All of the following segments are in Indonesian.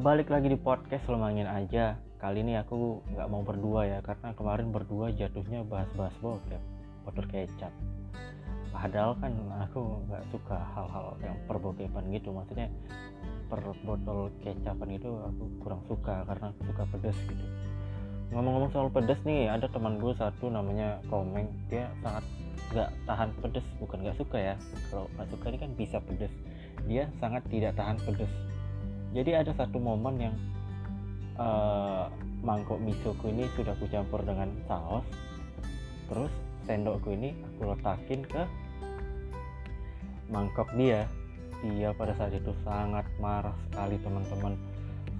balik lagi di podcast Lemangin aja. Kali ini aku nggak mau berdua ya karena kemarin berdua jatuhnya bahas-bahas bokep botol kecap. Padahal kan aku nggak suka hal-hal yang perbokepan gitu. Maksudnya per botol kecapan itu aku kurang suka karena aku suka pedas gitu. Ngomong-ngomong soal pedas nih ada teman gue satu namanya Komeng. Dia sangat nggak tahan pedas bukan nggak suka ya. Kalau nggak suka ini kan bisa pedas dia sangat tidak tahan pedas jadi ada satu momen yang uh, mangkok misoku ini sudah aku campur dengan saus. Terus sendokku ini aku letakin ke mangkok dia. Dia pada saat itu sangat marah sekali teman-teman.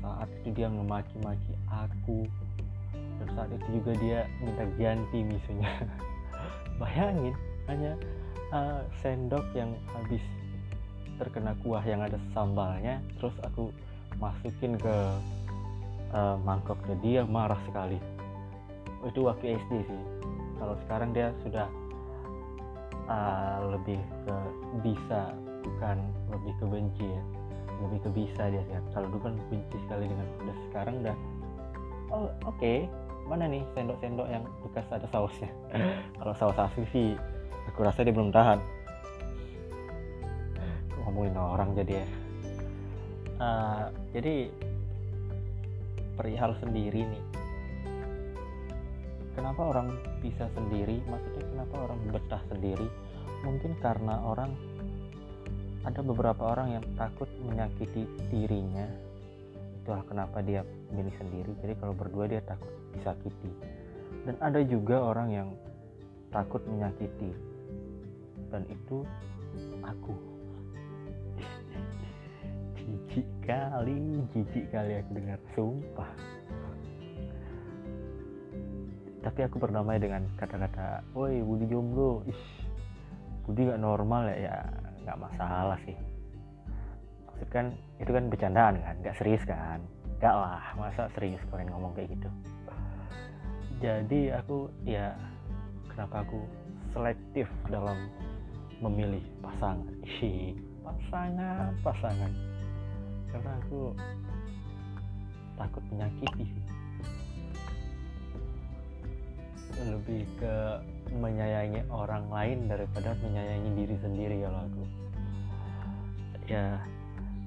Saat itu dia memaki-maki aku. Dan saat itu juga dia minta ganti misonya. Bayangin hanya uh, sendok yang habis terkena kuah yang ada sambalnya terus aku masukin ke uh, mangkoknya dia marah sekali. Itu waktu SD sih. Kalau sekarang dia sudah uh, lebih ke bisa bukan lebih ke benci ya. Lebih ke bisa dia sih. Kalau dulu kan benci sekali dengan pedas. Sekarang udah oh oke. Okay. mana nih sendok-sendok yang bekas ada sausnya? Kalau saus asli sih aku rasa dia belum tahan ngomongin orang jadi ya? Uh, jadi perihal sendiri nih. Kenapa orang bisa sendiri? Maksudnya kenapa orang betah sendiri? Mungkin karena orang ada beberapa orang yang takut menyakiti dirinya. Itulah kenapa dia milih sendiri. Jadi kalau berdua dia takut disakiti. Dan ada juga orang yang takut menyakiti. Dan itu aku jijik kali jijik kali aku dengar. Sumpah. Tapi aku berdamai dengan kata-kata woi Budi jomblo. Ish. Budi gak normal ya ya nggak masalah sih. Maksud kan itu kan bercandaan kan nggak serius kan? Nggak lah masa serius kalian ngomong kayak gitu? Jadi aku ya kenapa aku selektif dalam memilih pasangan? Ih pasangan pasangan karena aku takut menyakiti. Lebih ke menyayangi orang lain daripada menyayangi diri sendiri kalau aku. Ya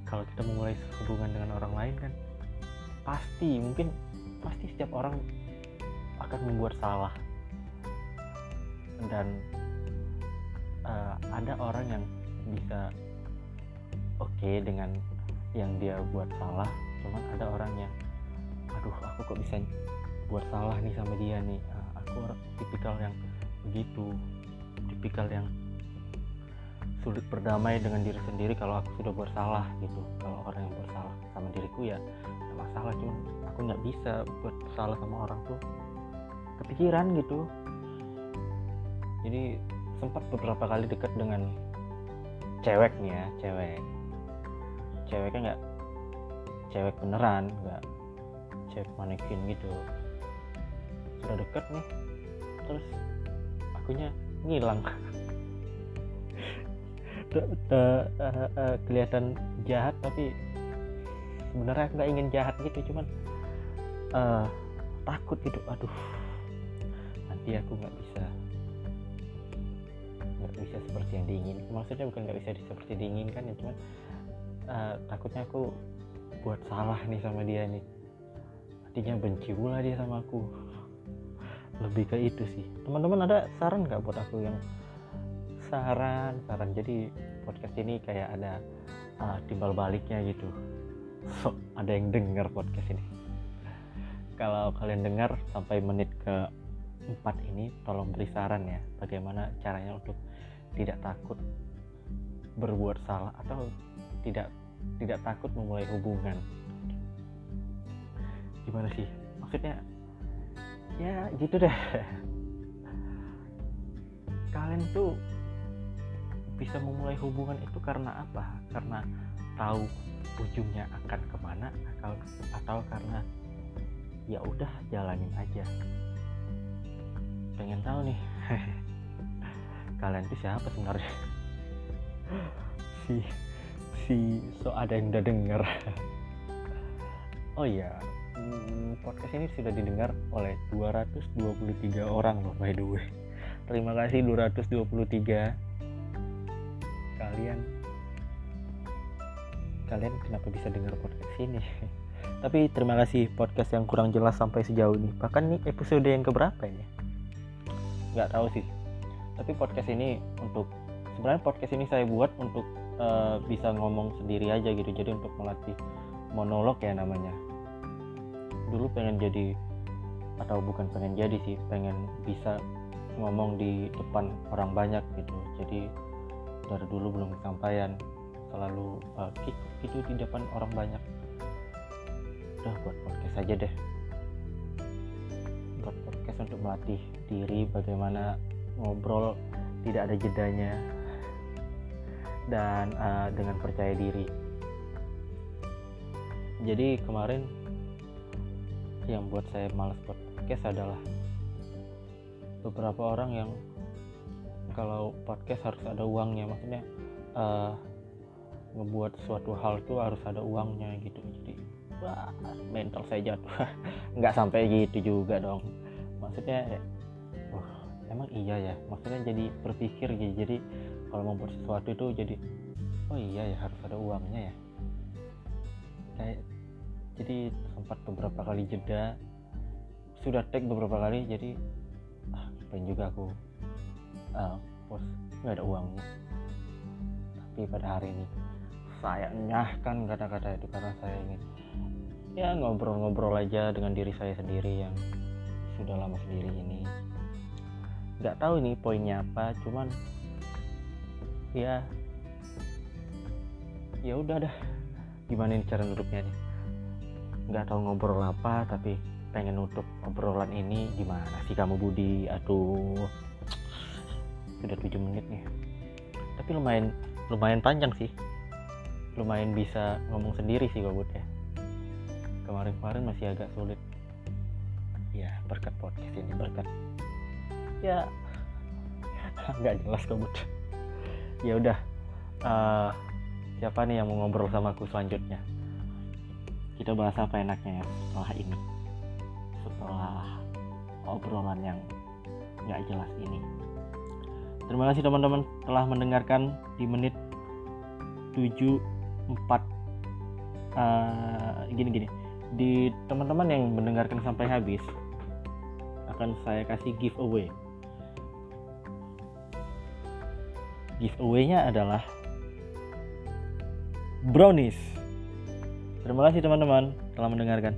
kalau kita memulai hubungan dengan orang lain kan pasti mungkin pasti setiap orang akan membuat salah. Dan uh, ada orang yang bisa oke okay dengan yang dia buat salah cuman ada orang yang aduh aku kok bisa buat salah nih sama dia nih? Uh, aku tipikal yang begitu tipikal yang sulit berdamai dengan diri sendiri kalau aku sudah buat salah gitu. Kalau orang yang bersalah sama diriku ya gak masalah cuman aku nggak bisa buat salah sama orang tuh kepikiran gitu. Jadi sempat beberapa kali dekat dengan cewek nih ya cewek ceweknya nggak cewek beneran nggak cewek manekin gitu. Sudah deket nih terus akunya ngilang. Kelihatan jahat tapi sebenarnya nggak ingin jahat gitu cuman uh, takut gitu. Aduh nanti aku nggak bisa nggak bisa seperti yang diingin maksudnya bukan nggak bisa seperti diinginkan ya cuman uh, takutnya aku buat salah nih sama dia nih. Artinya benci pula dia sama aku. Lebih ke itu sih. Teman-teman ada saran nggak buat aku yang saran saran? Jadi podcast ini kayak ada uh, timbal baliknya gitu. So ada yang dengar podcast ini. Kalau kalian dengar sampai menit ke empat ini tolong beri saran ya. Bagaimana caranya untuk tidak takut berbuat salah atau tidak tidak takut memulai hubungan. Gimana sih? Maksudnya ya gitu deh. Kalian tuh bisa memulai hubungan itu karena apa? Karena tahu ujungnya akan ke mana atau atau karena ya udah jalanin aja. Pengen tahu nih kalian tuh siapa sebenarnya? Si si so ada yang udah denger. Oh iya hmm, podcast ini sudah didengar oleh 223 orang loh by the way. Terima kasih 223 kalian kalian kenapa bisa dengar podcast ini? Tapi terima kasih podcast yang kurang jelas sampai sejauh ini. Bahkan ini episode yang keberapa ini? Nggak tahu sih. Tapi podcast ini untuk sebenarnya podcast ini saya buat untuk uh, bisa ngomong sendiri aja gitu. Jadi untuk melatih monolog ya namanya. Dulu pengen jadi atau bukan pengen jadi sih pengen bisa ngomong di depan orang banyak gitu. Jadi dari dulu belum kesampaian. Selalu uh, gitu di depan orang banyak. Udah buat podcast aja deh. Buat podcast untuk melatih diri bagaimana ngobrol tidak ada jedanya dan uh, dengan percaya diri. Jadi kemarin yang buat saya buat podcast adalah beberapa orang yang kalau podcast harus ada uangnya maksudnya uh, ngebuat suatu hal tuh harus ada uangnya gitu. Jadi wah mental saya jatuh. Nggak sampai gitu juga dong. Maksudnya ya, uh, emang iya ya? Maksudnya jadi berpikir gitu. Jadi kalau membuat sesuatu itu jadi oh iya ya harus ada uangnya ya. Kayak jadi sempat beberapa kali jeda sudah tag beberapa kali jadi ah pengen juga aku uh, post nggak ada uangnya. Tapi pada hari ini saya nyahkan kata-kata itu karena saya ingin ya ngobrol-ngobrol aja dengan diri saya sendiri yang sudah lama sendiri ini. Nggak tahu ini poinnya apa cuman ya ya udah dah. Gimana ini cara nutupnya nih? Nggak tahu ngobrol apa tapi pengen nutup obrolan ini. Gimana sih kamu Budi? Aduh. Sudah 7 menit nih. Tapi lumayan lumayan panjang sih. Lumayan bisa ngomong sendiri sih Bud ya. Kemarin-kemarin masih agak sulit. Ya berkat podcast ini berkat. Ya. Nggak jelas kabut ya udah uh, siapa nih yang mau ngobrol sama aku selanjutnya? Kita bahas apa enaknya ya setelah ini? Setelah obrolan yang nggak jelas ini. Terima kasih teman-teman telah mendengarkan di menit 7 4 uh, gini gini di teman-teman yang mendengarkan sampai habis akan saya kasih giveaway giveaway-nya adalah brownies. Terima kasih teman-teman telah mendengarkan